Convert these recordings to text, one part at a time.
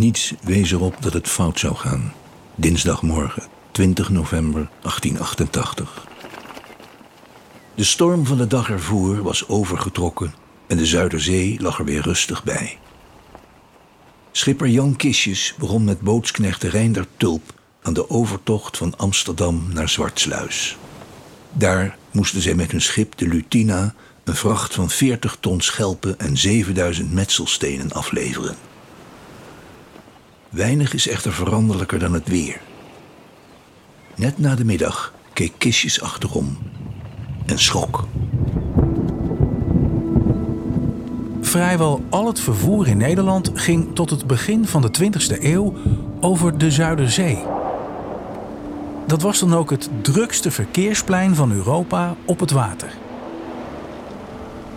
Niets wees erop dat het fout zou gaan. Dinsdagmorgen, 20 november 1888. De storm van de dag ervoor was overgetrokken en de Zuiderzee lag er weer rustig bij. Schipper Jan Kistjes begon met bootsknecht Reinder Tulp aan de overtocht van Amsterdam naar Zwartsluis. Daar moesten zij met hun schip de Lutina een vracht van 40 ton schelpen en 7000 metselstenen afleveren. Weinig is echter veranderlijker dan het weer. Net na de middag keek Kistjes achterom en schrok. Vrijwel al het vervoer in Nederland ging tot het begin van de 20e eeuw over de Zuiderzee. Dat was dan ook het drukste verkeersplein van Europa op het water.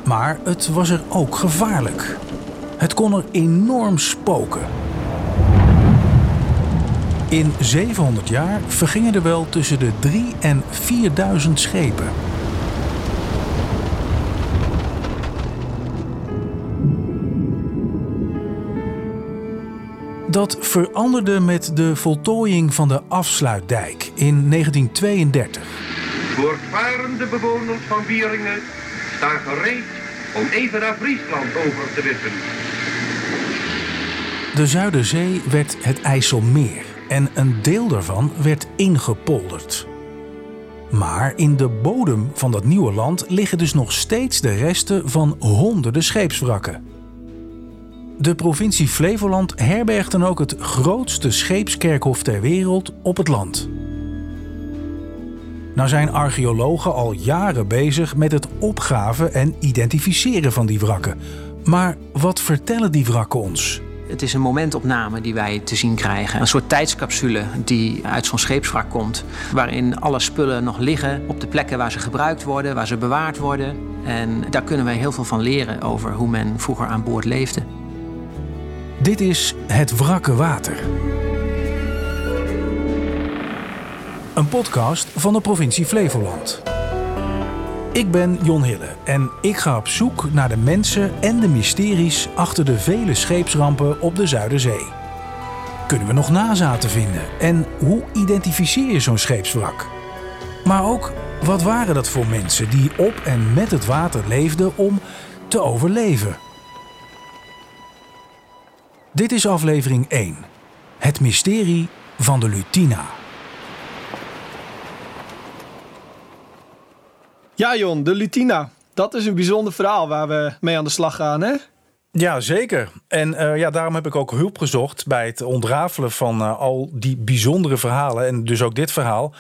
Maar het was er ook gevaarlijk. Het kon er enorm spoken. In 700 jaar vergingen er wel tussen de 3 en 4000 schepen. Dat veranderde met de voltooiing van de afsluitdijk in 1932. Voortvarende bewoners van Wieringen staan gereed om even naar Friesland over te wippen. De Zuiderzee werd het IJsselmeer en een deel daarvan werd ingepolderd. Maar in de bodem van dat nieuwe land liggen dus nog steeds de resten van honderden scheepswrakken. De provincie Flevoland herbergt dan ook het grootste scheepskerkhof ter wereld op het land. Nou zijn archeologen al jaren bezig met het opgraven en identificeren van die wrakken. Maar wat vertellen die wrakken ons? Het is een momentopname die wij te zien krijgen. Een soort tijdscapsule die uit zo'n scheepswrak komt. Waarin alle spullen nog liggen op de plekken waar ze gebruikt worden, waar ze bewaard worden. En daar kunnen wij heel veel van leren over hoe men vroeger aan boord leefde. Dit is Het Wrakke Water. Een podcast van de provincie Flevoland. Ik ben Jon Hille en ik ga op zoek naar de mensen en de mysteries achter de vele scheepsrampen op de Zuiderzee. Kunnen we nog nazaten vinden en hoe identificeer je zo'n scheepswrak? Maar ook, wat waren dat voor mensen die op en met het water leefden om te overleven? Dit is aflevering 1. Het mysterie van de Lutina. Ja, Jon, de Lutina. Dat is een bijzonder verhaal waar we mee aan de slag gaan, hè? Ja, zeker. En uh, ja, daarom heb ik ook hulp gezocht bij het ontrafelen van uh, al die bijzondere verhalen. En dus ook dit verhaal.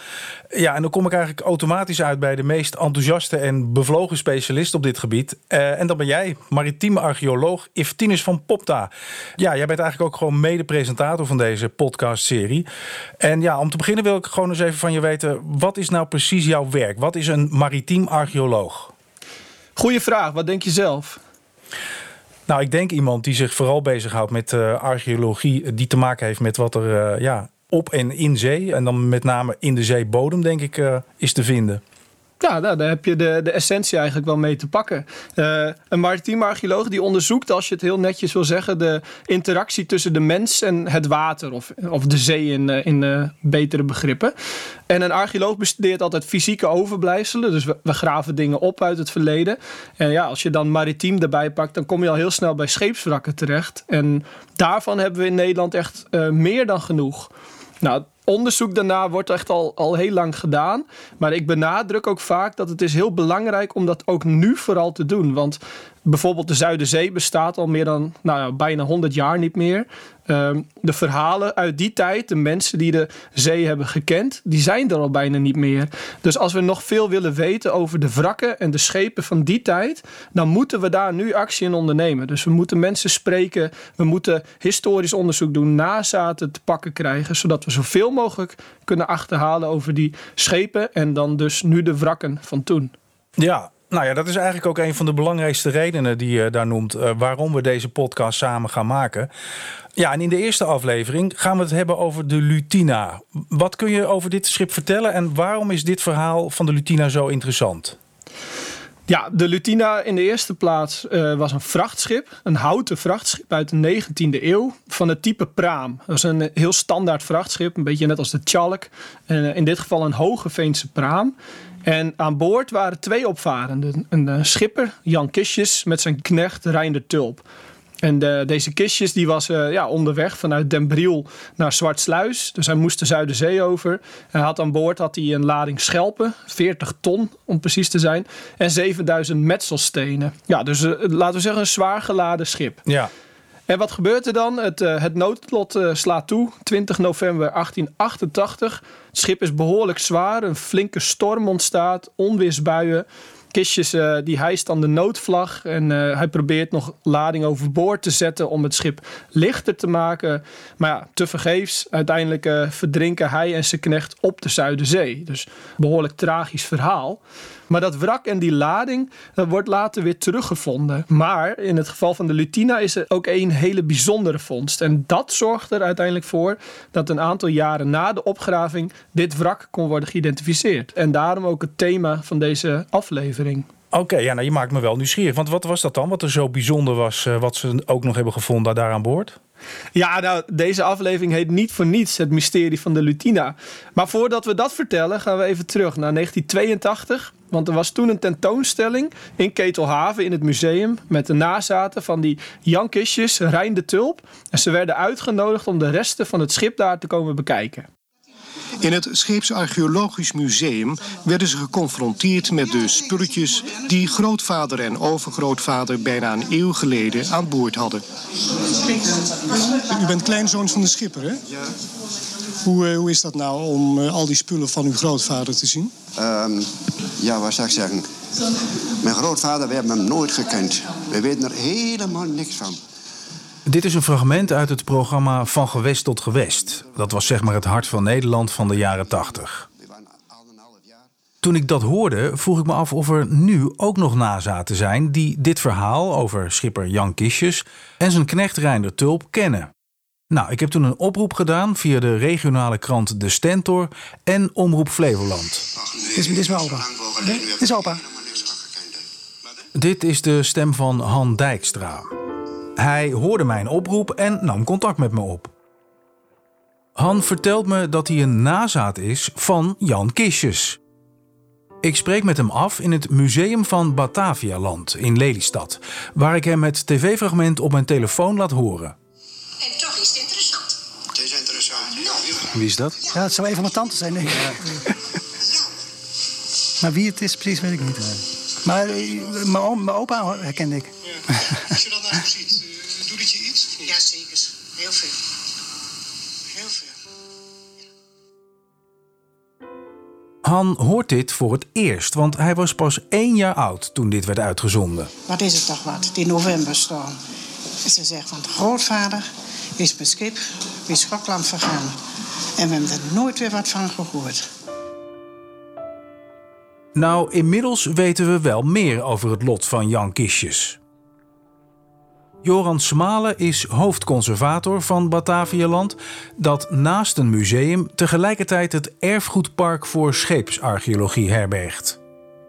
Ja, en dan kom ik eigenlijk automatisch uit bij de meest enthousiaste en bevlogen specialist op dit gebied. Uh, en dat ben jij, maritieme archeoloog Iftinus van Popta. Ja, jij bent eigenlijk ook gewoon mede-presentator van deze podcastserie. En ja, om te beginnen wil ik gewoon eens even van je weten: wat is nou precies jouw werk? Wat is een maritiem archeoloog? Goeie vraag, wat denk je zelf? Nou, ik denk iemand die zich vooral bezighoudt met uh, archeologie die te maken heeft met wat er uh, ja, op en in zee, en dan met name in de zeebodem, denk ik, is te vinden. Ja, nou, daar heb je de, de essentie eigenlijk wel mee te pakken. Uh, een maritiem archeoloog die onderzoekt, als je het heel netjes wil zeggen, de interactie tussen de mens en het water, of, of de zee in, in uh, betere begrippen. En een archeoloog bestudeert altijd fysieke overblijfselen, dus we, graven dingen op uit het verleden. En ja, als je dan maritiem erbij pakt, dan kom je al heel snel bij scheepswrakken terecht. En daarvan hebben we in Nederland echt meer dan genoeg. Nou, onderzoek daarna wordt echt al, al heel lang gedaan. Maar ik benadruk ook vaak dat het is heel belangrijk om dat ook nu vooral te doen. Want bijvoorbeeld de Zuiderzee bestaat al meer dan nou ja, bijna 100 jaar niet meer. Um, de verhalen uit die tijd, de mensen die de zee hebben gekend, die zijn er al bijna niet meer. Dus als we nog veel willen weten over de wrakken en de schepen van die tijd, dan moeten we daar nu actie in ondernemen. Dus we moeten mensen spreken, we moeten historisch onderzoek doen, nazaten te pakken krijgen, zodat we zoveel mogelijk kunnen achterhalen over die schepen en dan dus nu de wrakken van toen. Ja, nou ja, dat is eigenlijk ook een van de belangrijkste redenen die je daar noemt. Uh, waarom we deze podcast samen gaan maken. Ja, en in de eerste aflevering gaan we het hebben over de Lutina. Wat kun je over dit schip vertellen en waarom is dit verhaal van de Lutina zo interessant? Ja, de Lutina in de eerste plaats uh, was een vrachtschip. Een houten vrachtschip uit de 19e eeuw. Van het type praam. Dat is een heel standaard vrachtschip. Een beetje net als de Tjalk. Uh, in dit geval een hoge Veense praam. En aan boord waren twee opvarenden. Een, een schipper, Jan Kistjes, met zijn knecht Reinder Tulp. En de, deze kistjes die was uh, ja, onderweg vanuit Den Briel naar Zwartsluis. Dus hij moest de Zuiderzee over. Hij had aan boord had hij een lading schelpen, 40 ton om precies te zijn. En 7000 metselstenen. Ja, dus uh, laten we zeggen een zwaar geladen schip. Ja. En wat gebeurt er dan? Het, uh, het noodlot slaat toe, 20 november 1888. Het schip is behoorlijk zwaar, een flinke storm ontstaat, onweersbuien kistjes uh, die hijst dan de noodvlag. En uh, hij probeert nog lading overboord te zetten om het schip lichter te maken. Maar ja, tevergeefs. Uiteindelijk uh, verdrinken hij en zijn knecht op de Zuiderzee. Dus behoorlijk tragisch verhaal. Maar dat wrak en die lading dat wordt later weer teruggevonden. Maar in het geval van de Lutina is er ook een hele bijzondere vondst. En dat zorgt er uiteindelijk voor dat een aantal jaren na de opgraving dit wrak kon worden geïdentificeerd. En daarom ook het thema van deze aflevering. Oké, ja, nou je maakt me wel nieuwsgierig. Want wat was dat dan? Wat er zo bijzonder was, uh, wat ze ook nog hebben gevonden daar aan boord? Ja, nou, deze aflevering heet niet voor niets het mysterie van de Lutina. Maar voordat we dat vertellen, gaan we even terug naar 1982. Want er was toen een tentoonstelling in Ketelhaven in het museum met de nazaten van die Jan Kistjes, Rijn de Tulp. En ze werden uitgenodigd om de resten van het schip daar te komen bekijken. In het Scheepsarcheologisch Museum werden ze geconfronteerd met de spulletjes die grootvader en overgrootvader bijna een eeuw geleden aan boord hadden. U bent kleinzoon van de schipper, hè? Ja. Hoe, uh, hoe is dat nou om uh, al die spullen van uw grootvader te zien? Um, ja, wat zou ik zeggen? Mijn grootvader, we hebben hem nooit gekend. We weten er helemaal niks van. Dit is een fragment uit het programma Van Gewest tot Gewest. Dat was zeg maar het hart van Nederland van de jaren 80. Toen ik dat hoorde, vroeg ik me af of er nu ook nog nazaten zijn die dit verhaal over schipper Jan Kistjes en zijn knecht Reinder Tulp kennen. Nou, ik heb toen een oproep gedaan via de regionale krant De Stentor en Omroep Flevoland. Dit is, dit is mijn opa. Dit is opa. Dit is de stem van Han Dijkstra. Hij hoorde mijn oproep en nam contact met me op. Han vertelt me dat hij een nazaat is van Jan Kistjes. Ik spreek met hem af in het Museum van Batavialand in Lelystad, waar ik hem het tv-fragment op mijn telefoon laat horen. En toch is het interessant. Het is interessant. Wie is dat? Ja, het zou een van mijn tante zijn, denk ik. maar wie het is precies, weet ik niet. Maar uh, mijn opa herkende ik. Ja. Als je dat nou ziet, uh, doet het je iets? Ja, zeker. Heel veel. Heel veel. Han hoort dit voor het eerst, want hij was pas één jaar oud toen dit werd uitgezonden. Wat is het toch wat, die novemberstorm. Ze zegt van grootvader is met schip bij Schokland vergaan. En we hebben er nooit weer wat van gehoord. Nou, inmiddels weten we wel meer over het lot van Jan Kistjes. Joran Smalen is hoofdconservator van Batavialand, dat naast een museum tegelijkertijd het erfgoedpark voor scheepsarcheologie herbergt.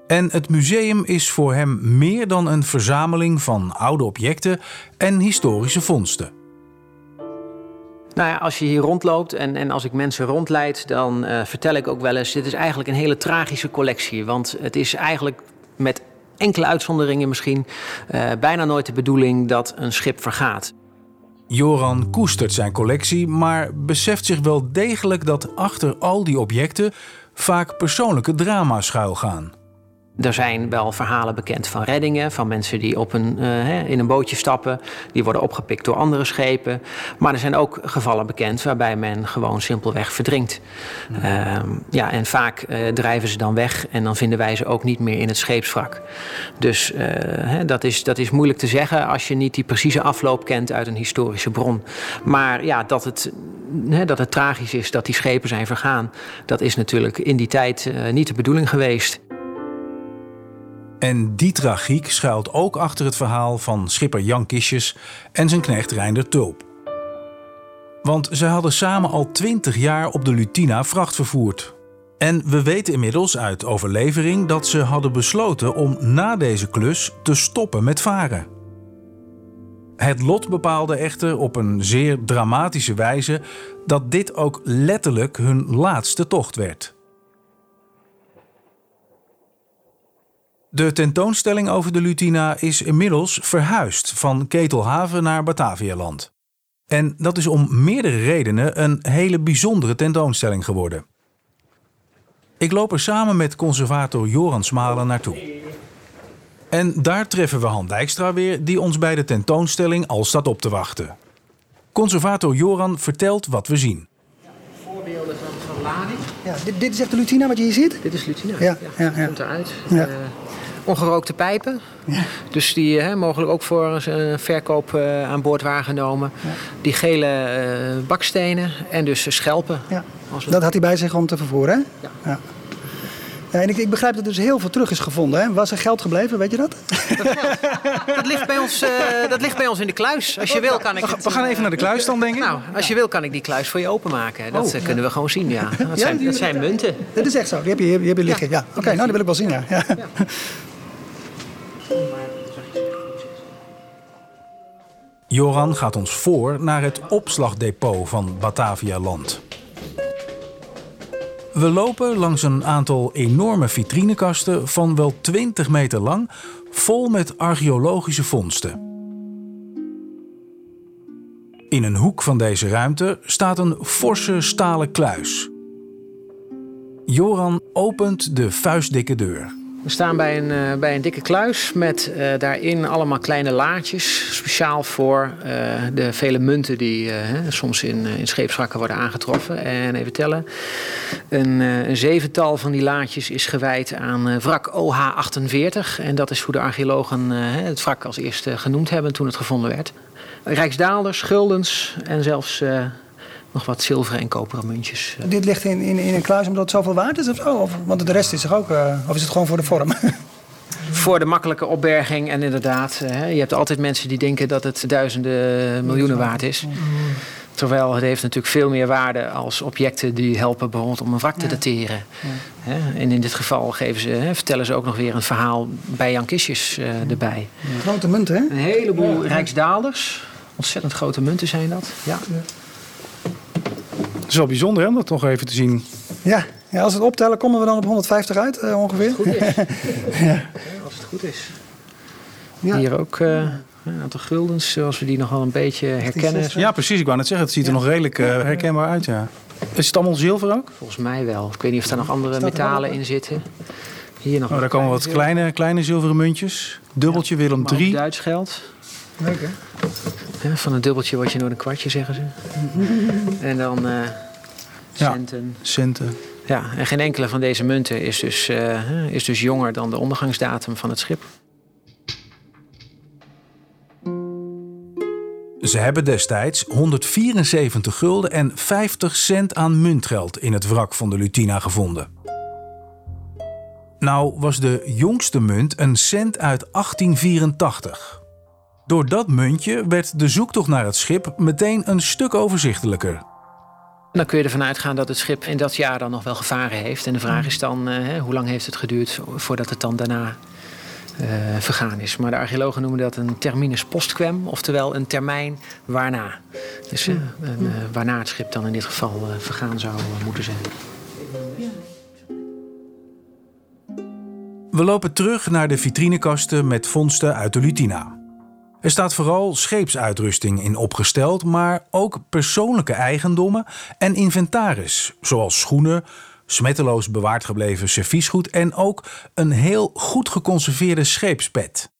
En het museum is voor hem meer dan een verzameling van oude objecten en historische vondsten. Nou ja, als je hier rondloopt en, en als ik mensen rondleid, dan uh, vertel ik ook wel eens: dit is eigenlijk een hele tragische collectie. Want het is eigenlijk met enkele uitzonderingen misschien uh, bijna nooit de bedoeling dat een schip vergaat. Joran koestert zijn collectie, maar beseft zich wel degelijk dat achter al die objecten vaak persoonlijke drama's schuilgaan. Er zijn wel verhalen bekend van reddingen, van mensen die op een, uh, in een bootje stappen, die worden opgepikt door andere schepen. Maar er zijn ook gevallen bekend waarbij men gewoon simpelweg verdrinkt. Ja, uh, ja en vaak uh, drijven ze dan weg en dan vinden wij ze ook niet meer in het scheepswrak. Dus hè, dat, is, dat is moeilijk te zeggen als je niet die precieze afloop kent uit een historische bron. Maar ja, dat het, hè, dat het tragisch is dat die schepen zijn vergaan, dat is natuurlijk in die tijd niet de bedoeling geweest. En die tragiek schuilt ook achter het verhaal van schipper Jan Kistjes en zijn knecht Reinder Tulp. Want ze hadden samen al twintig jaar op de Lutina vracht vervoerd. En we weten inmiddels uit overlevering dat ze hadden besloten om na deze klus te stoppen met varen. Het lot bepaalde echter op een zeer dramatische wijze dat dit ook letterlijk hun laatste tocht werd. De tentoonstelling over de Lutina is inmiddels verhuisd van Ketelhaven naar Batavialand. En dat is om meerdere redenen een hele bijzondere tentoonstelling geworden. Ik loop er samen met conservator Joran Smalen naartoe. En daar treffen we Han Dijkstra weer, die ons bij de tentoonstelling al staat op te wachten. Conservator Joran vertelt wat we zien. Voorbeelden van, van lading. Ja, dit, dit is echt de Lutina wat je hier ziet? Dit is Lutina. Ja, ja, ja. Komt eruit. Ja. Eh, ongerookte pijpen. Dus die hè, mogelijk ook voor een verkoop eh, aan boord waargenomen. Die gele eh, bakstenen en dus schelpen. Ja. Als we- Dat had hij bij zich om te vervoeren, hè? Ja. Ja, en ik, ik begrijp dat er dus heel veel terug is gevonden. Hè? Was er geld gebleven, weet je dat? Dat ligt, bij ons, eh, dat ligt bij ons in de kluis. Als je wil kan ik het, We gaan even naar de kluis dan, denk ik. Nou, als je wil kan ik die kluis voor je openmaken. Dat Oh, eh, kunnen we gewoon zien, ja. Dat Ja, zijn, die- dat zijn munten. Dat is echt zo. Die heb je hier, die heb je liggen. Ja. Oké, nou, die wil ik wel zien, ja. ja. Joran gaat ons voor naar het opslagdepot van Batavia Land. We lopen langs een aantal enorme vitrinekasten van wel 20 meter lang, vol met archeologische vondsten. In een hoek van deze ruimte staat een forse stalen kluis. Joran opent de vuistdikke deur. We staan bij een, eh, bij een dikke kluis met eh, daarin allemaal kleine laadjes. Speciaal voor eh, de vele munten die soms in, in worden aangetroffen. En even tellen. Een, een zevental van die laadjes is gewijd aan wrak OH-48. En dat is hoe de archeologen het wrak als eerste genoemd hebben toen het gevonden werd. Rijksdaalders, guldens en zelfs nog wat zilveren en koperen muntjes. eh. Dit ligt in, in, in een kluis omdat het zoveel waard is of zo? Of, want de rest is er ook... eh, of is het gewoon voor de vorm? Voor de makkelijke opberging en inderdaad, eh, hè, je hebt altijd mensen die denken dat het duizenden miljoenen waard is. Terwijl het heeft natuurlijk veel meer waarde als objecten die helpen bijvoorbeeld om een wrak te dateren. Hè, En in dit geval geven ze, hè, vertellen ze ook nog weer een verhaal bij Jan Kistjes eh, erbij. Grote munten, hè? Een heleboel rijksdaalders. Ontzettend grote munten zijn dat. Ja. Het is wel bijzonder hè, om dat nog even te zien. Ja. ja, als we het optellen komen we dan op 150 uit eh, ongeveer. Goed is. Als het goed is. Ja. Hier ook eh, een aantal guldens, zoals we die nog wel een beetje herkennen. Ja, precies. Ik wou net zeggen, het ziet er nog redelijk eh, herkenbaar uit. Ja. Is het allemaal zilver ook? Volgens mij wel. Ik weet niet of daar nog andere metalen in zitten. Hier nog Oh, daar komen wat kleine, kleine zilveren muntjes. Dubbeltje Willem 3. Duits geld. Leuk, hè? Ja, van een dubbeltje word je nooit een kwartje, zeggen ze. en dan eh, Ja. centen. Centen. Ja, en geen enkele van deze munten is dus, eh, is dus jonger dan de ondergangsdatum van het schip. Ze hebben destijds 174 gulden en 50 cent aan muntgeld in het wrak van de Lutina gevonden. Nou was de jongste munt een cent uit 1884. Door dat muntje werd de zoektocht naar het schip meteen een stuk overzichtelijker. Dan kun je ervan uitgaan dat het schip in dat jaar dan nog wel gevaren heeft. En de vraag is dan, eh, hoe lang heeft het geduurd voordat het dan daarna eh, vergaan is. Maar de archeologen noemen dat een terminus postquem, oftewel een termijn waarna. Dus eh, een, waarna het schip dan in dit geval vergaan zou moeten zijn. We lopen terug naar de vitrinekasten met vondsten uit de Lutina. Er staat vooral scheepsuitrusting in opgesteld, maar ook persoonlijke eigendommen en inventaris, zoals schoenen, smetteloos bewaard gebleven serviesgoed en ook een heel goed geconserveerde scheepspet.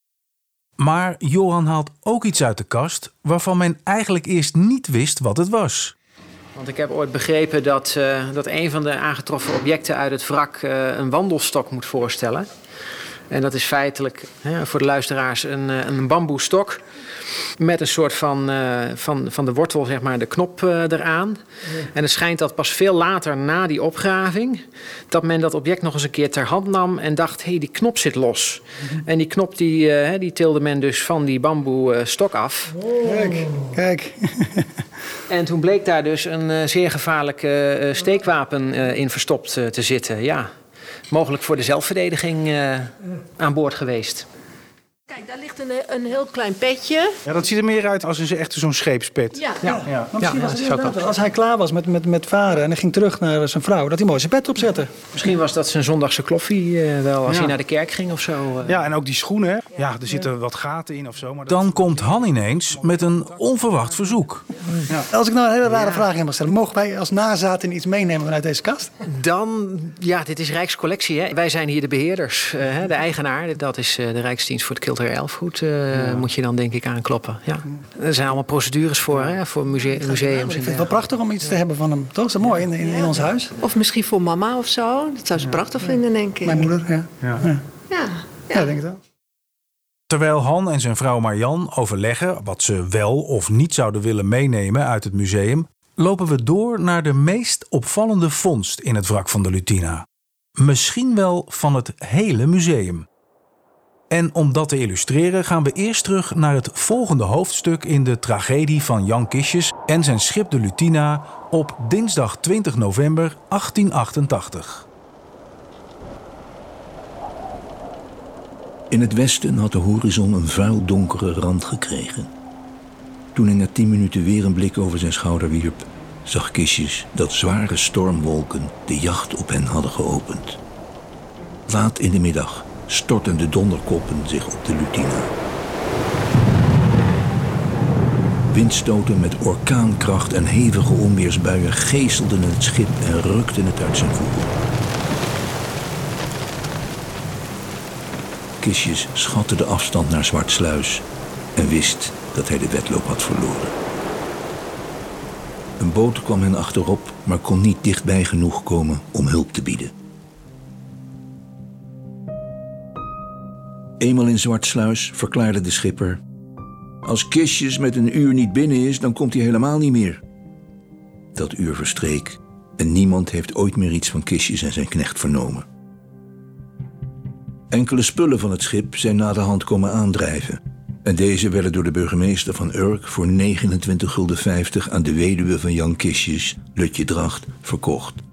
Maar Johan haalt ook iets uit de kast waarvan men eigenlijk eerst niet wist wat het was. Want ik heb ooit begrepen dat, eh, dat een van de aangetroffen objecten uit het wrak eh, een wandelstok moet voorstellen. En dat is feitelijk hè, voor de luisteraars een, eh, een bamboestok met een soort van, uh, van, van de wortel, zeg maar, de knop uh, eraan. En het schijnt dat pas veel later na die opgraving... dat men dat object nog eens een keer ter hand nam en dacht... hé, hey, die knop zit los. En die knop die, uh, die tilde men dus van die bamboestok af. Kijk, kijk. en toen bleek daar dus een zeer gevaarlijk steekwapen in verstopt te zitten, ja mogelijk voor de zelfverdediging uh, aan boord geweest. Kijk, daar ligt een, een heel klein petje. Ja, dat ziet er meer uit als een, echt zo'n scheepspet. Ja. ja. ja. misschien was het als hij klaar was met, met, met varen en hij ging terug naar zijn vrouw, dat hij mooi zijn pet opzette. Misschien was dat zijn zondagse kloffie uh, wel, als hij naar de kerk ging of zo. Uh. Ja, en ook die schoenen. Ja, er zitten wat gaten in of zo. Maar Dan komt Han ineens met een onverwacht verzoek. Als ik nou een hele rare vraag mag stellen, mogen wij als nazaten iets meenemen vanuit deze kast? Dan, ja, dit is Rijkscollectie. Hè? Wij zijn hier de beheerders, uh, de eigenaar. Dat is de Rijksdienst voor het Kilter Elfgoed uh, ja. moet je dan denk ik aankloppen. Ja. Er zijn allemaal procedures voor, hè, voor muse museums. ik vind het wel prachtig om iets te hebben van hem. Toch? Is dat mooi in, in, in ons huis? Of misschien voor mama of zo. Dat zou ze prachtig vinden, denk ik. Mijn moeder, ja. Ja, ja. ja. denk ik wel. Terwijl Han en zijn vrouw Marjan overleggen wat ze wel of niet zouden willen meenemen uit het museum, lopen we door naar de meest opvallende vondst in het wrak van de Lutina. Misschien wel van het hele museum. En om dat te illustreren gaan we eerst terug naar het volgende hoofdstuk in de tragedie van Jan Kistjes en zijn schip de Lutina op dinsdag 20 november 1888. In het westen had de horizon een vuil donkere rand gekregen. Toen hij na tien minuten weer een blik over zijn schouder wierp, zag Kistjes dat zware stormwolken de jacht op hen hadden geopend. Laat in de middag stortten de donderkoppen zich op de Lutina. Windstoten met orkaankracht en hevige onweersbuien geeselden het schip en rukten het uit zijn voer. Kistjes schatte de afstand naar Zwartsluis en wist dat hij de wedloop had verloren. Een boot kwam hen achterop, maar kon niet dichtbij genoeg komen om hulp te bieden. Eenmaal in Zwartsluis verklaarde de schipper: Als Kistjes met een uur niet binnen is, dan komt hij helemaal niet meer. Dat uur verstreek en niemand heeft ooit meer iets van Kistjes en zijn knecht vernomen. Enkele spullen van het schip zijn na de hand komen aandrijven. En deze werden door de burgemeester van Urk voor 29,50 gulden aan de weduwe van Jan Kistjes, Lutje Dracht, verkocht.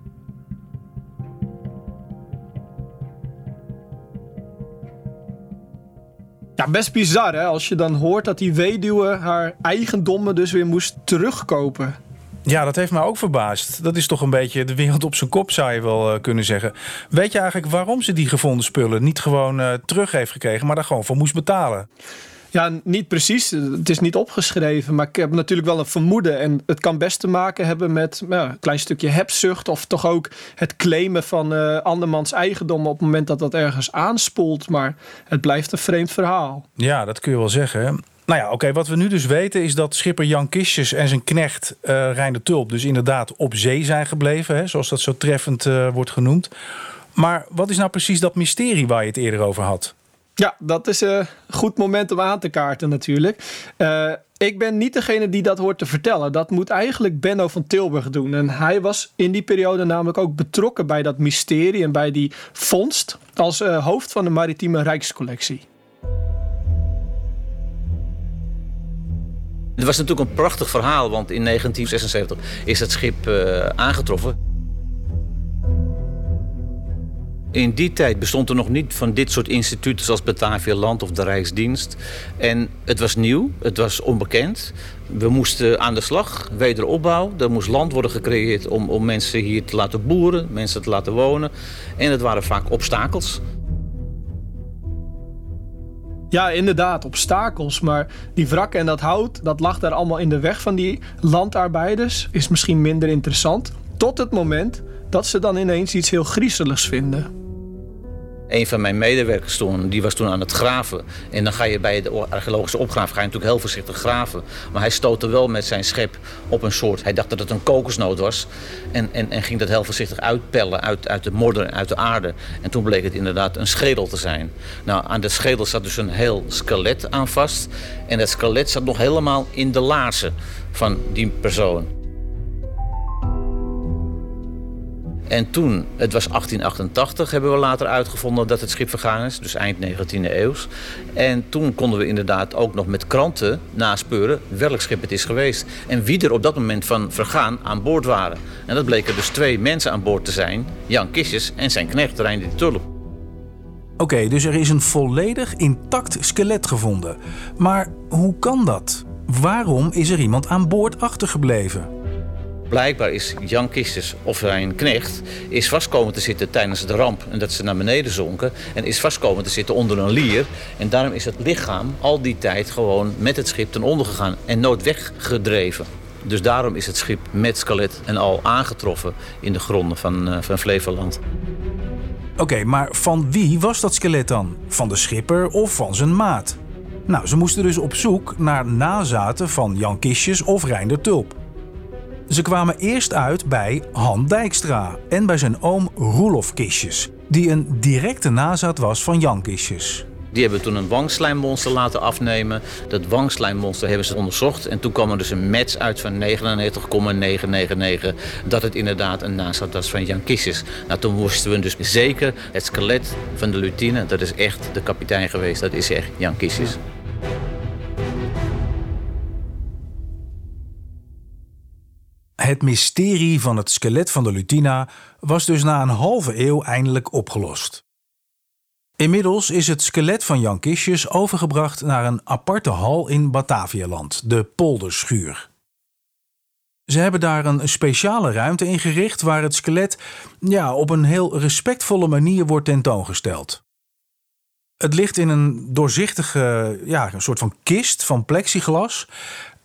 Best bizar hè, als je dan hoort dat die weduwe haar eigendommen dus weer moest terugkopen. Ja, dat heeft mij ook verbaasd. Dat is toch een beetje de wereld op zijn kop, zou je wel uh, kunnen zeggen. Weet je eigenlijk waarom ze die gevonden spullen niet gewoon uh, terug heeft gekregen, maar daar gewoon voor moest betalen? Ja, niet precies. Het is niet opgeschreven. Maar ik heb natuurlijk wel een vermoeden. En het kan best te maken hebben met nou, een klein stukje hebzucht. Of toch ook het claimen van uh, andermans eigendom op het moment dat dat ergens aanspoelt. Maar het blijft een vreemd verhaal. Ja, dat kun je wel zeggen. Nou ja, oké. Wat we nu dus weten is dat schipper Jan Kistjes en zijn knecht uh, Reiner Tulp dus inderdaad op zee zijn gebleven. Hè, zoals dat zo treffend uh, wordt genoemd. Maar wat is nou precies dat mysterie waar je het eerder over had? Ja, dat is een goed moment om aan te kaarten natuurlijk. Uh, ik ben niet degene die dat hoort te vertellen. Dat moet eigenlijk Benno van Tilburg doen. En hij was in die periode namelijk ook betrokken bij dat mysterie en bij die vondst als uh, hoofd van de Maritieme Rijkscollectie. Het was natuurlijk een prachtig verhaal, want in 1976 is het schip aangetroffen. In die tijd bestond er nog niet van dit soort instituten zoals Batavia Land of de Rijksdienst. En het was nieuw, het was onbekend. We moesten aan de slag, wederopbouw. Er moest land worden gecreëerd om, om mensen hier te laten boeren, mensen te laten wonen. En het waren vaak obstakels. Ja, inderdaad, obstakels. Maar die wrakken en dat hout, dat lag daar allemaal in de weg van die landarbeiders. Is misschien minder interessant. Tot het moment dat ze dan ineens iets heel griezeligs vinden. Een van mijn medewerkers toen, die was toen aan het graven. En dan ga je bij de archeologische opgave ga je natuurlijk heel voorzichtig graven. Maar hij stootte wel met zijn schep op een soort... Hij dacht dat het een kokosnoot was. En, en, en ging dat heel voorzichtig uitpellen uit, uit de modder, uit de aarde. En toen bleek het inderdaad een schedel te zijn. Nou, aan de schedel zat dus een heel skelet aan vast. En dat skelet zat nog helemaal in de laarzen van die persoon. En toen, het was 1888, hebben we later uitgevonden dat het schip vergaan is. Dus eind 19e eeuw. En toen konden we inderdaad ook nog met kranten naspeuren welk schip het is geweest. En wie er op dat moment van vergaan aan boord waren. En dat bleken dus twee mensen aan boord te zijn. Jan Kistjes en zijn knecht Rein Tulp. Oké, dus er is een volledig intact skelet gevonden. Maar hoe kan dat? Waarom is er iemand aan boord achtergebleven? Blijkbaar is Jan Kisters of zijn knecht is vastkomen te zitten tijdens de ramp. En dat ze naar beneden zonken. En is vastkomen te zitten onder een lier. En daarom is het lichaam al die tijd gewoon met het schip ten onder gegaan. En nooit weggedreven. Dus daarom is het schip met skelet en al aangetroffen in de gronden van, uh, van Flevoland. Oké, maar van wie was dat skelet dan? Van de schipper of van zijn maat? Nou, ze moesten dus op zoek naar nazaten van Jan Kistjes of Reinder Tulp. Ze kwamen eerst uit bij Han Dijkstra en bij zijn oom Roelof Kistjes, die een directe nazat was van Jan Kistjes. Die hebben toen een wangslijmmonster laten afnemen. Dat wangslijmmonster hebben ze onderzocht. En toen kwam er dus een match uit van 99,999. Dat het inderdaad een nazat was van Jan Kistjes. Nou, toen moesten we dus zeker het skelet van de Lutine. Dat is echt de kapitein geweest. Dat is echt Jan Kistjes. Het mysterie van het skelet van de Lutina was dus na een halve eeuw eindelijk opgelost. Inmiddels is het skelet van Jan Kistjes overgebracht naar een aparte hal in Batavialand, de Polderschuur. Ze hebben daar een speciale ruimte ingericht waar het skelet ja, op een heel respectvolle manier wordt tentoongesteld. Het ligt in een doorzichtige ja, een soort van kist van plexiglas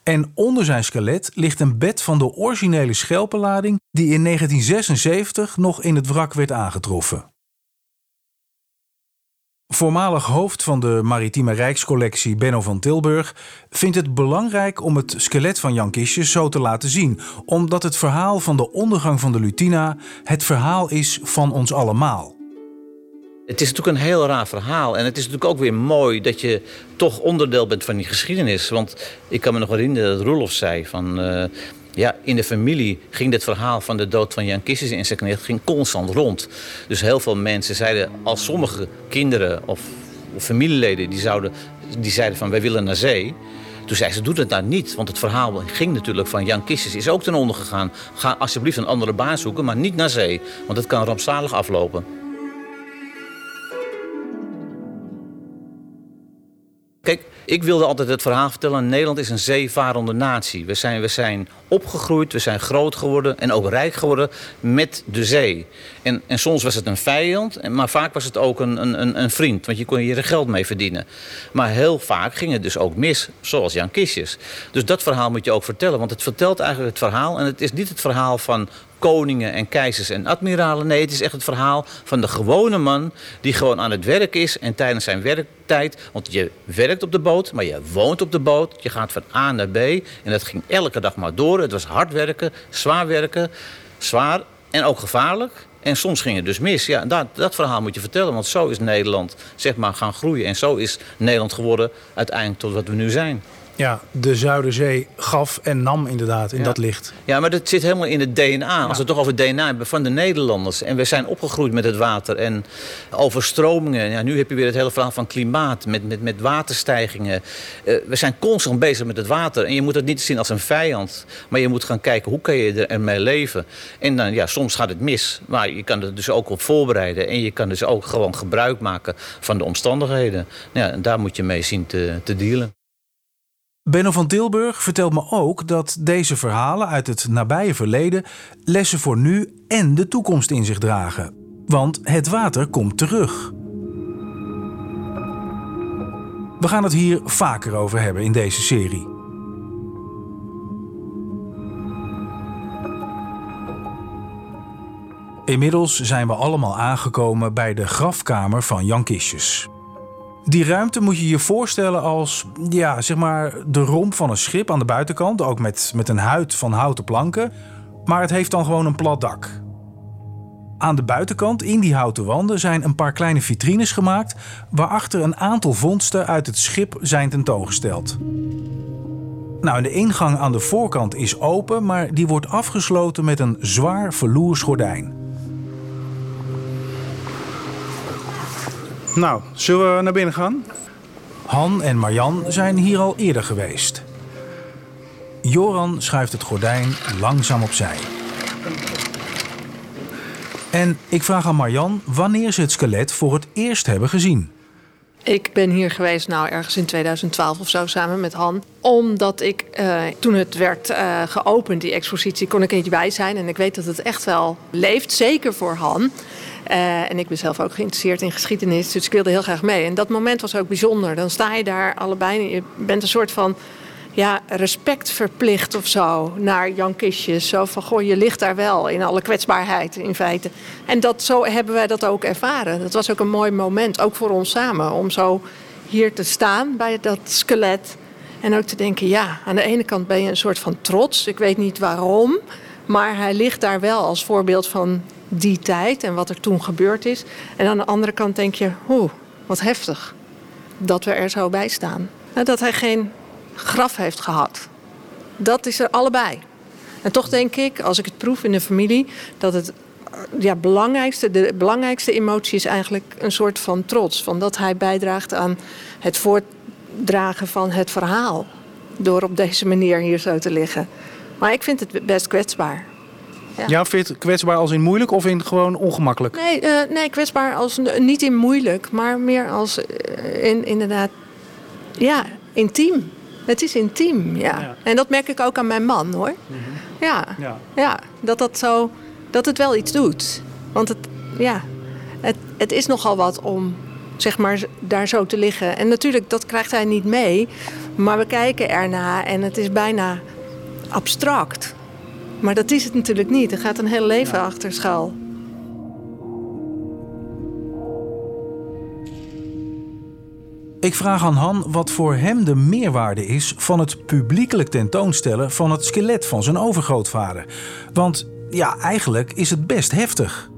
en onder zijn skelet ligt een bed van de originele schelpenlading die in 1976 nog in het wrak werd aangetroffen. Voormalig hoofd van de Maritieme Rijkscollectie Benno van Tilburg vindt het belangrijk om het skelet van Jan Kistjes zo te laten zien, omdat het verhaal van de ondergang van de Lutina het verhaal is van ons allemaal. Het is natuurlijk een heel raar verhaal. En het is natuurlijk ook weer mooi dat je toch onderdeel bent van die geschiedenis. Want ik kan me nog herinneren dat Roelof zei van... Uh, ja, in de familie ging dit verhaal van de dood van Jan Kistjes in zijn knecht ging constant rond. Dus heel veel mensen zeiden, als sommige kinderen of, familieleden die, zouden, die zeiden van wij willen naar zee... Toen zei ze, doe het nou niet. Want het verhaal ging natuurlijk van Jan Kistjes is ook ten onder gegaan. Ga alsjeblieft een andere baan zoeken, maar niet naar zee. Want het kan rampzalig aflopen. Kijk, ik wilde altijd het verhaal vertellen. Nederland is een zeevarende natie. We zijn, we zijn opgegroeid, we zijn groot geworden en ook rijk geworden met de zee. En, en soms was het een vijand, maar vaak was het ook een, een, een vriend. Want je kon hier geld mee verdienen. Maar heel vaak ging het dus ook mis, zoals Jan Kistjes. Dus dat verhaal moet je ook vertellen. Want het vertelt eigenlijk het verhaal. En het is niet het verhaal van koningen en keizers en admiralen. Nee, het is echt het verhaal van de gewone man die gewoon aan het werk is en tijdens zijn werktijd. Want je werkt op de boot, maar je woont op de boot. Je gaat van A naar B en dat ging elke dag maar door. Het was hard werken, zwaar werken, zwaar en ook gevaarlijk. En soms ging het dus mis. Ja, dat, dat verhaal moet je vertellen, want zo is Nederland zeg maar, gaan groeien. En zo is Nederland geworden uiteindelijk tot wat we nu zijn. Ja, de Zuiderzee gaf en nam inderdaad in dat licht. Ja, maar dat zit helemaal in het DNA. Als we het toch over het DNA hebben van de Nederlanders. En we zijn opgegroeid met het water en overstromingen. Ja, nu heb je weer het hele verhaal van klimaat, met, met, met waterstijgingen. Uh, we zijn constant bezig met het water. En je moet het niet zien als een vijand. Maar je moet gaan kijken, hoe kan je ermee leven? En dan, ja, soms gaat het mis. Maar je kan er dus ook op voorbereiden. En je kan dus ook gewoon gebruik maken van de omstandigheden. Ja, en daar moet je mee zien te, te dealen. Benno van Tilburg vertelt me ook dat deze verhalen uit het nabije verleden lessen voor nu en de toekomst in zich dragen. Want het water komt terug. We gaan het hier vaker over hebben in deze serie. Inmiddels zijn we allemaal aangekomen bij de grafkamer van Jan Kistjes. Die ruimte moet je je voorstellen als ja, zeg maar de romp van een schip aan de buitenkant, ook met, met een huid van houten planken. Maar het heeft dan gewoon een plat dak. Aan de buitenkant, in die houten wanden, zijn een paar kleine vitrines gemaakt waarachter een aantal vondsten uit het schip zijn tentoongesteld. Nou, de ingang aan de voorkant is open, maar die wordt afgesloten met een zwaar verloers gordijn. Nou, zullen we naar binnen gaan? Han en Marjan zijn hier al eerder geweest. Joran schuift het gordijn langzaam opzij. En ik vraag aan Marjan wanneer ze het skelet voor het eerst hebben gezien. Ik ben hier geweest, nou ergens in 2012 of zo, samen met Han. Omdat ik, eh, toen het werd eh, geopend, die expositie, kon ik er niet bij zijn. En ik weet dat het echt wel leeft, zeker voor Han. Eh, en ik ben zelf ook geïnteresseerd in geschiedenis, dus ik wilde heel graag mee. En dat moment was ook bijzonder. Dan sta je daar allebei je bent een soort van ja, respect verplicht of zo naar Jan Kistjes. Zo van, goh, je ligt daar wel in alle kwetsbaarheid in feite. En dat, zo hebben wij dat ook ervaren. Dat was ook een mooi moment, ook voor ons samen, om zo hier te staan bij dat skelet. En ook te denken, ja, aan de ene kant ben je een soort van trots. Ik weet niet waarom, maar hij ligt daar wel als voorbeeld van die tijd en wat er toen gebeurd is. En aan de andere kant denk je, oeh, wat heftig dat we er zo bij staan. Dat hij geen graf heeft gehad. Dat is er allebei. En toch denk ik, als ik het proef in de familie, dat het ja, belangrijkste, de belangrijkste emotie is eigenlijk een soort van trots. Van dat hij bijdraagt aan het voortdragen van het verhaal. Door op deze manier hier zo te liggen. Maar ik vind het best kwetsbaar. Ja. ja, vind je het kwetsbaar als in moeilijk of in gewoon ongemakkelijk? Nee, uh, nee kwetsbaar als niet in moeilijk, maar meer als in inderdaad, ja, intiem. Het is intiem, ja. En dat merk ik ook aan mijn man, hoor. Mhm. ja. ja. Ja. dat dat zo, dat het wel iets doet. Want het, ja, het, het is nogal wat om, zeg maar, daar zo te liggen. En natuurlijk, dat krijgt hij niet mee. Maar we kijken ernaar en het is bijna abstract. Maar dat is het natuurlijk niet. Er gaat een heel leven achter schuil. Ik vraag aan Han wat voor hem de meerwaarde is van het publiekelijk tentoonstellen van het skelet van zijn overgrootvader. Want ja, eigenlijk is het best heftig.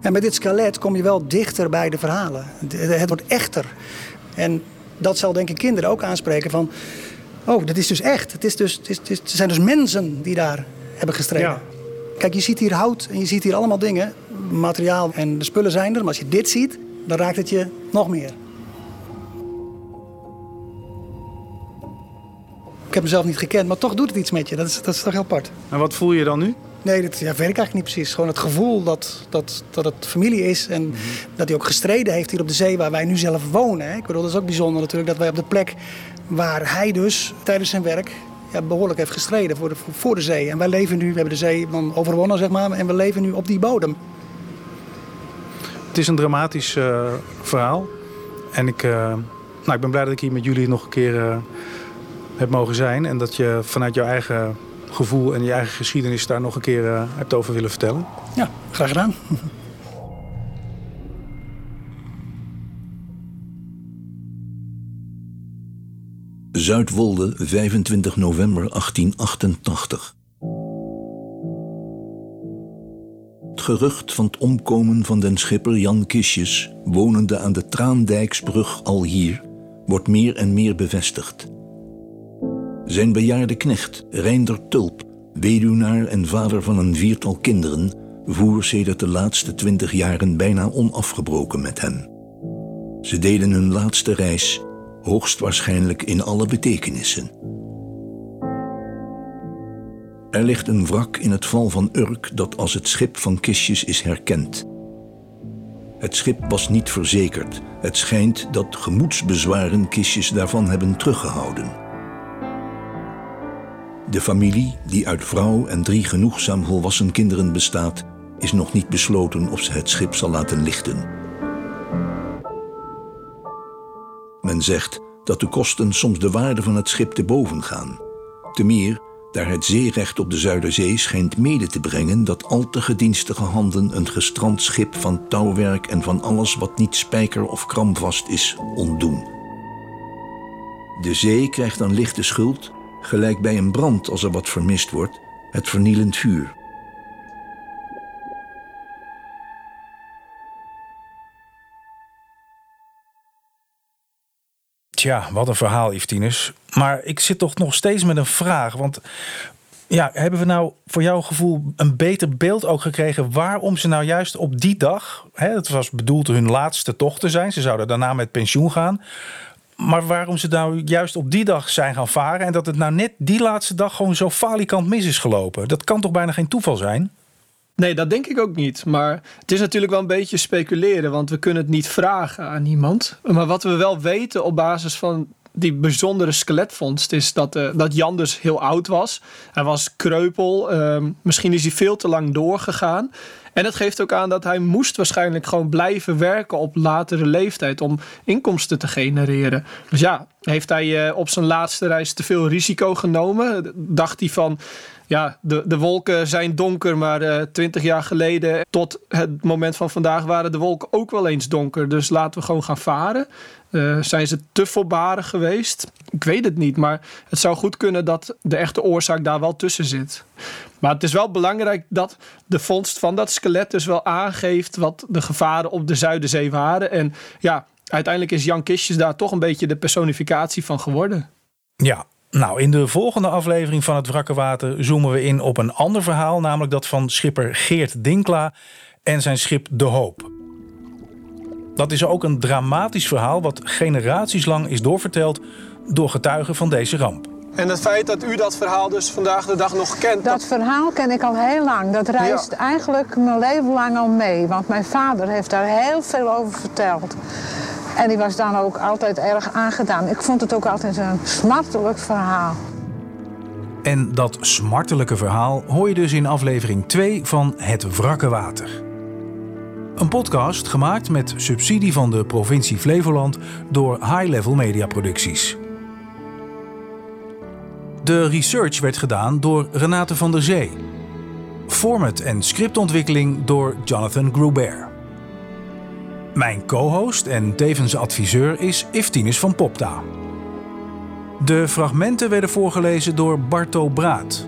En met dit skelet kom je wel dichter bij de verhalen. Het wordt echter. En dat zal denk ik kinderen ook aanspreken van... oh, dat is dus echt. Het, is dus, het, is, het zijn dus mensen die daar hebben gestreden. Kijk, je ziet hier hout en je ziet hier allemaal dingen. Materiaal en de spullen zijn er. Maar als je dit ziet, dan raakt het je nog meer. Ik heb mezelf niet gekend, maar toch doet het iets met je. Dat is, dat is toch heel apart. En wat voel je dan nu? Nee, dat ja, ik eigenlijk niet precies. Gewoon het gevoel dat, dat, dat het familie is. En mhm. dat hij ook gestreden heeft hier op de zee waar wij nu zelf wonen. Hè. Ik bedoel, dat is ook bijzonder natuurlijk. Dat wij op de plek waar hij dus tijdens zijn werk ja, behoorlijk heeft gestreden voor de, voor de zee. En wij leven nu, we hebben de zee dan overwonnen zeg maar. En we leven nu op die bodem. Het is een dramatisch uh, verhaal. En ik, uh, nou, ik ben blij dat ik hier met jullie nog een keer... Uh, hebt mogen zijn. En dat je vanuit jouw eigen gevoel en je eigen geschiedenis daar nog een keer hebt over willen vertellen. Ja, graag gedaan. Zuidwolde, 25 november 1888. Het gerucht van het omkomen van den schipper Jan Kistjes, wonende aan de Traandijksbrug al hier, wordt meer en meer bevestigd. Zijn bejaarde knecht, Reinder Tulp, weduwnaar en vader van een viertal kinderen, voer sedert de laatste twintig jaren bijna onafgebroken met hen. Ze deden hun laatste reis, hoogstwaarschijnlijk in alle betekenissen. Er ligt een wrak in het val van Urk dat als het schip van kistjes is herkend. Het schip was niet verzekerd. Het schijnt dat gemoedsbezwaren kistjes daarvan hebben teruggehouden. De familie, die uit vrouw en drie genoegzaam volwassen kinderen bestaat, is nog niet besloten of ze het schip zal laten lichten. Zegt dat de kosten soms de waarde van het schip te boven gaan. Te meer daar het zeerecht op de Zuiderzee schijnt mede te brengen dat al te gedienstige handen een gestrand schip van touwwerk en van alles wat niet spijker of kramvast is ontdoen. De zee krijgt dan lichte schuld, gelijk bij een brand als er wat vermist wordt, het vernielend vuur. Tja, wat een verhaal, Yvtinus. Maar ik zit toch nog steeds met een vraag. Want ja, hebben we nou voor jouw gevoel een beter beeld ook gekregen waarom ze nou juist op die dag, hè, het was bedoeld hun laatste tocht te zijn, ze zouden daarna met pensioen gaan, maar waarom ze nou juist op die dag zijn gaan varen en dat het nou net die laatste dag gewoon zo falikant mis is gelopen, dat kan toch bijna geen toeval zijn? Nee, dat denk ik ook niet. Maar het is natuurlijk wel een beetje speculeren, want we kunnen het niet vragen aan iemand. Maar wat we wel weten op basis van die bijzondere skeletvondst is dat, uh, dat Jan dus heel oud was. Hij was kreupel. Uh, misschien is hij veel te lang doorgegaan. En het geeft ook aan dat hij moest waarschijnlijk gewoon blijven werken op latere leeftijd om inkomsten te genereren. Dus ja, heeft hij uh, op zijn laatste reis te veel risico genomen? Dacht hij van ja, de, de wolken zijn donker, maar uh, twintig jaar geleden tot het moment van vandaag waren de wolken ook wel eens donker. Dus laten we gewoon gaan varen. Uh, zijn ze te voorbarig geweest? Ik weet het niet, maar het zou goed kunnen dat de echte oorzaak daar wel tussen zit. Maar het is wel belangrijk dat de vondst van dat skelet dus wel aangeeft wat de gevaren op de Zuiderzee waren. En ja, uiteindelijk is Jan Kistjes daar toch een beetje de personificatie van geworden. Ja, nou, in de volgende aflevering van het Wrakke Water zoomen we in op een ander verhaal, namelijk dat van schipper Geert Dinkla en zijn schip De Hoop. Dat is ook een dramatisch verhaal wat generaties lang is doorverteld door getuigen van deze ramp. En het feit dat u dat verhaal dus vandaag de dag nog kent. Dat verhaal ken ik al heel lang. Dat reist ja. eigenlijk mijn leven lang al mee. Want mijn vader heeft daar heel veel over verteld. En die was dan ook altijd erg aangedaan. Ik vond het ook altijd een smartelijk verhaal. En dat smartelijke verhaal hoor je dus in aflevering 2 van Het Wrakke Water. Een podcast gemaakt met subsidie van de provincie Flevoland door High Level Media Producties. De research werd gedaan door Renate van der Zee. Format en scriptontwikkeling door Jonathan Gruber. Mijn co-host en tevens adviseur is Iftinus van Popta. De fragmenten werden voorgelezen door Barto Braat.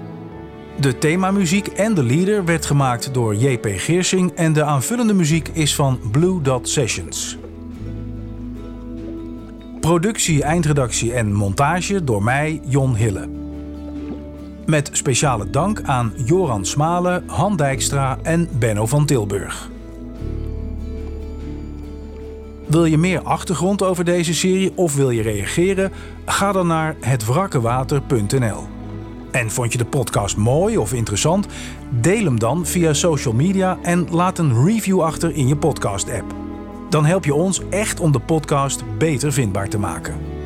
De themamuziek en de leader werd gemaakt door JP Geersing en de aanvullende muziek is van Blue Dot Sessions. Productie, eindredactie en montage door mij, Jon Hille. Met speciale dank aan Joran Smalen, Han Dijkstra en Benno van Tilburg. Wil je meer achtergrond over deze serie of wil je reageren? Ga dan naar hetwrakkewater.nl. En vond je de podcast mooi of interessant? Deel hem dan via social media en laat een review achter in je podcast-app. Dan help je ons echt om de podcast beter vindbaar te maken.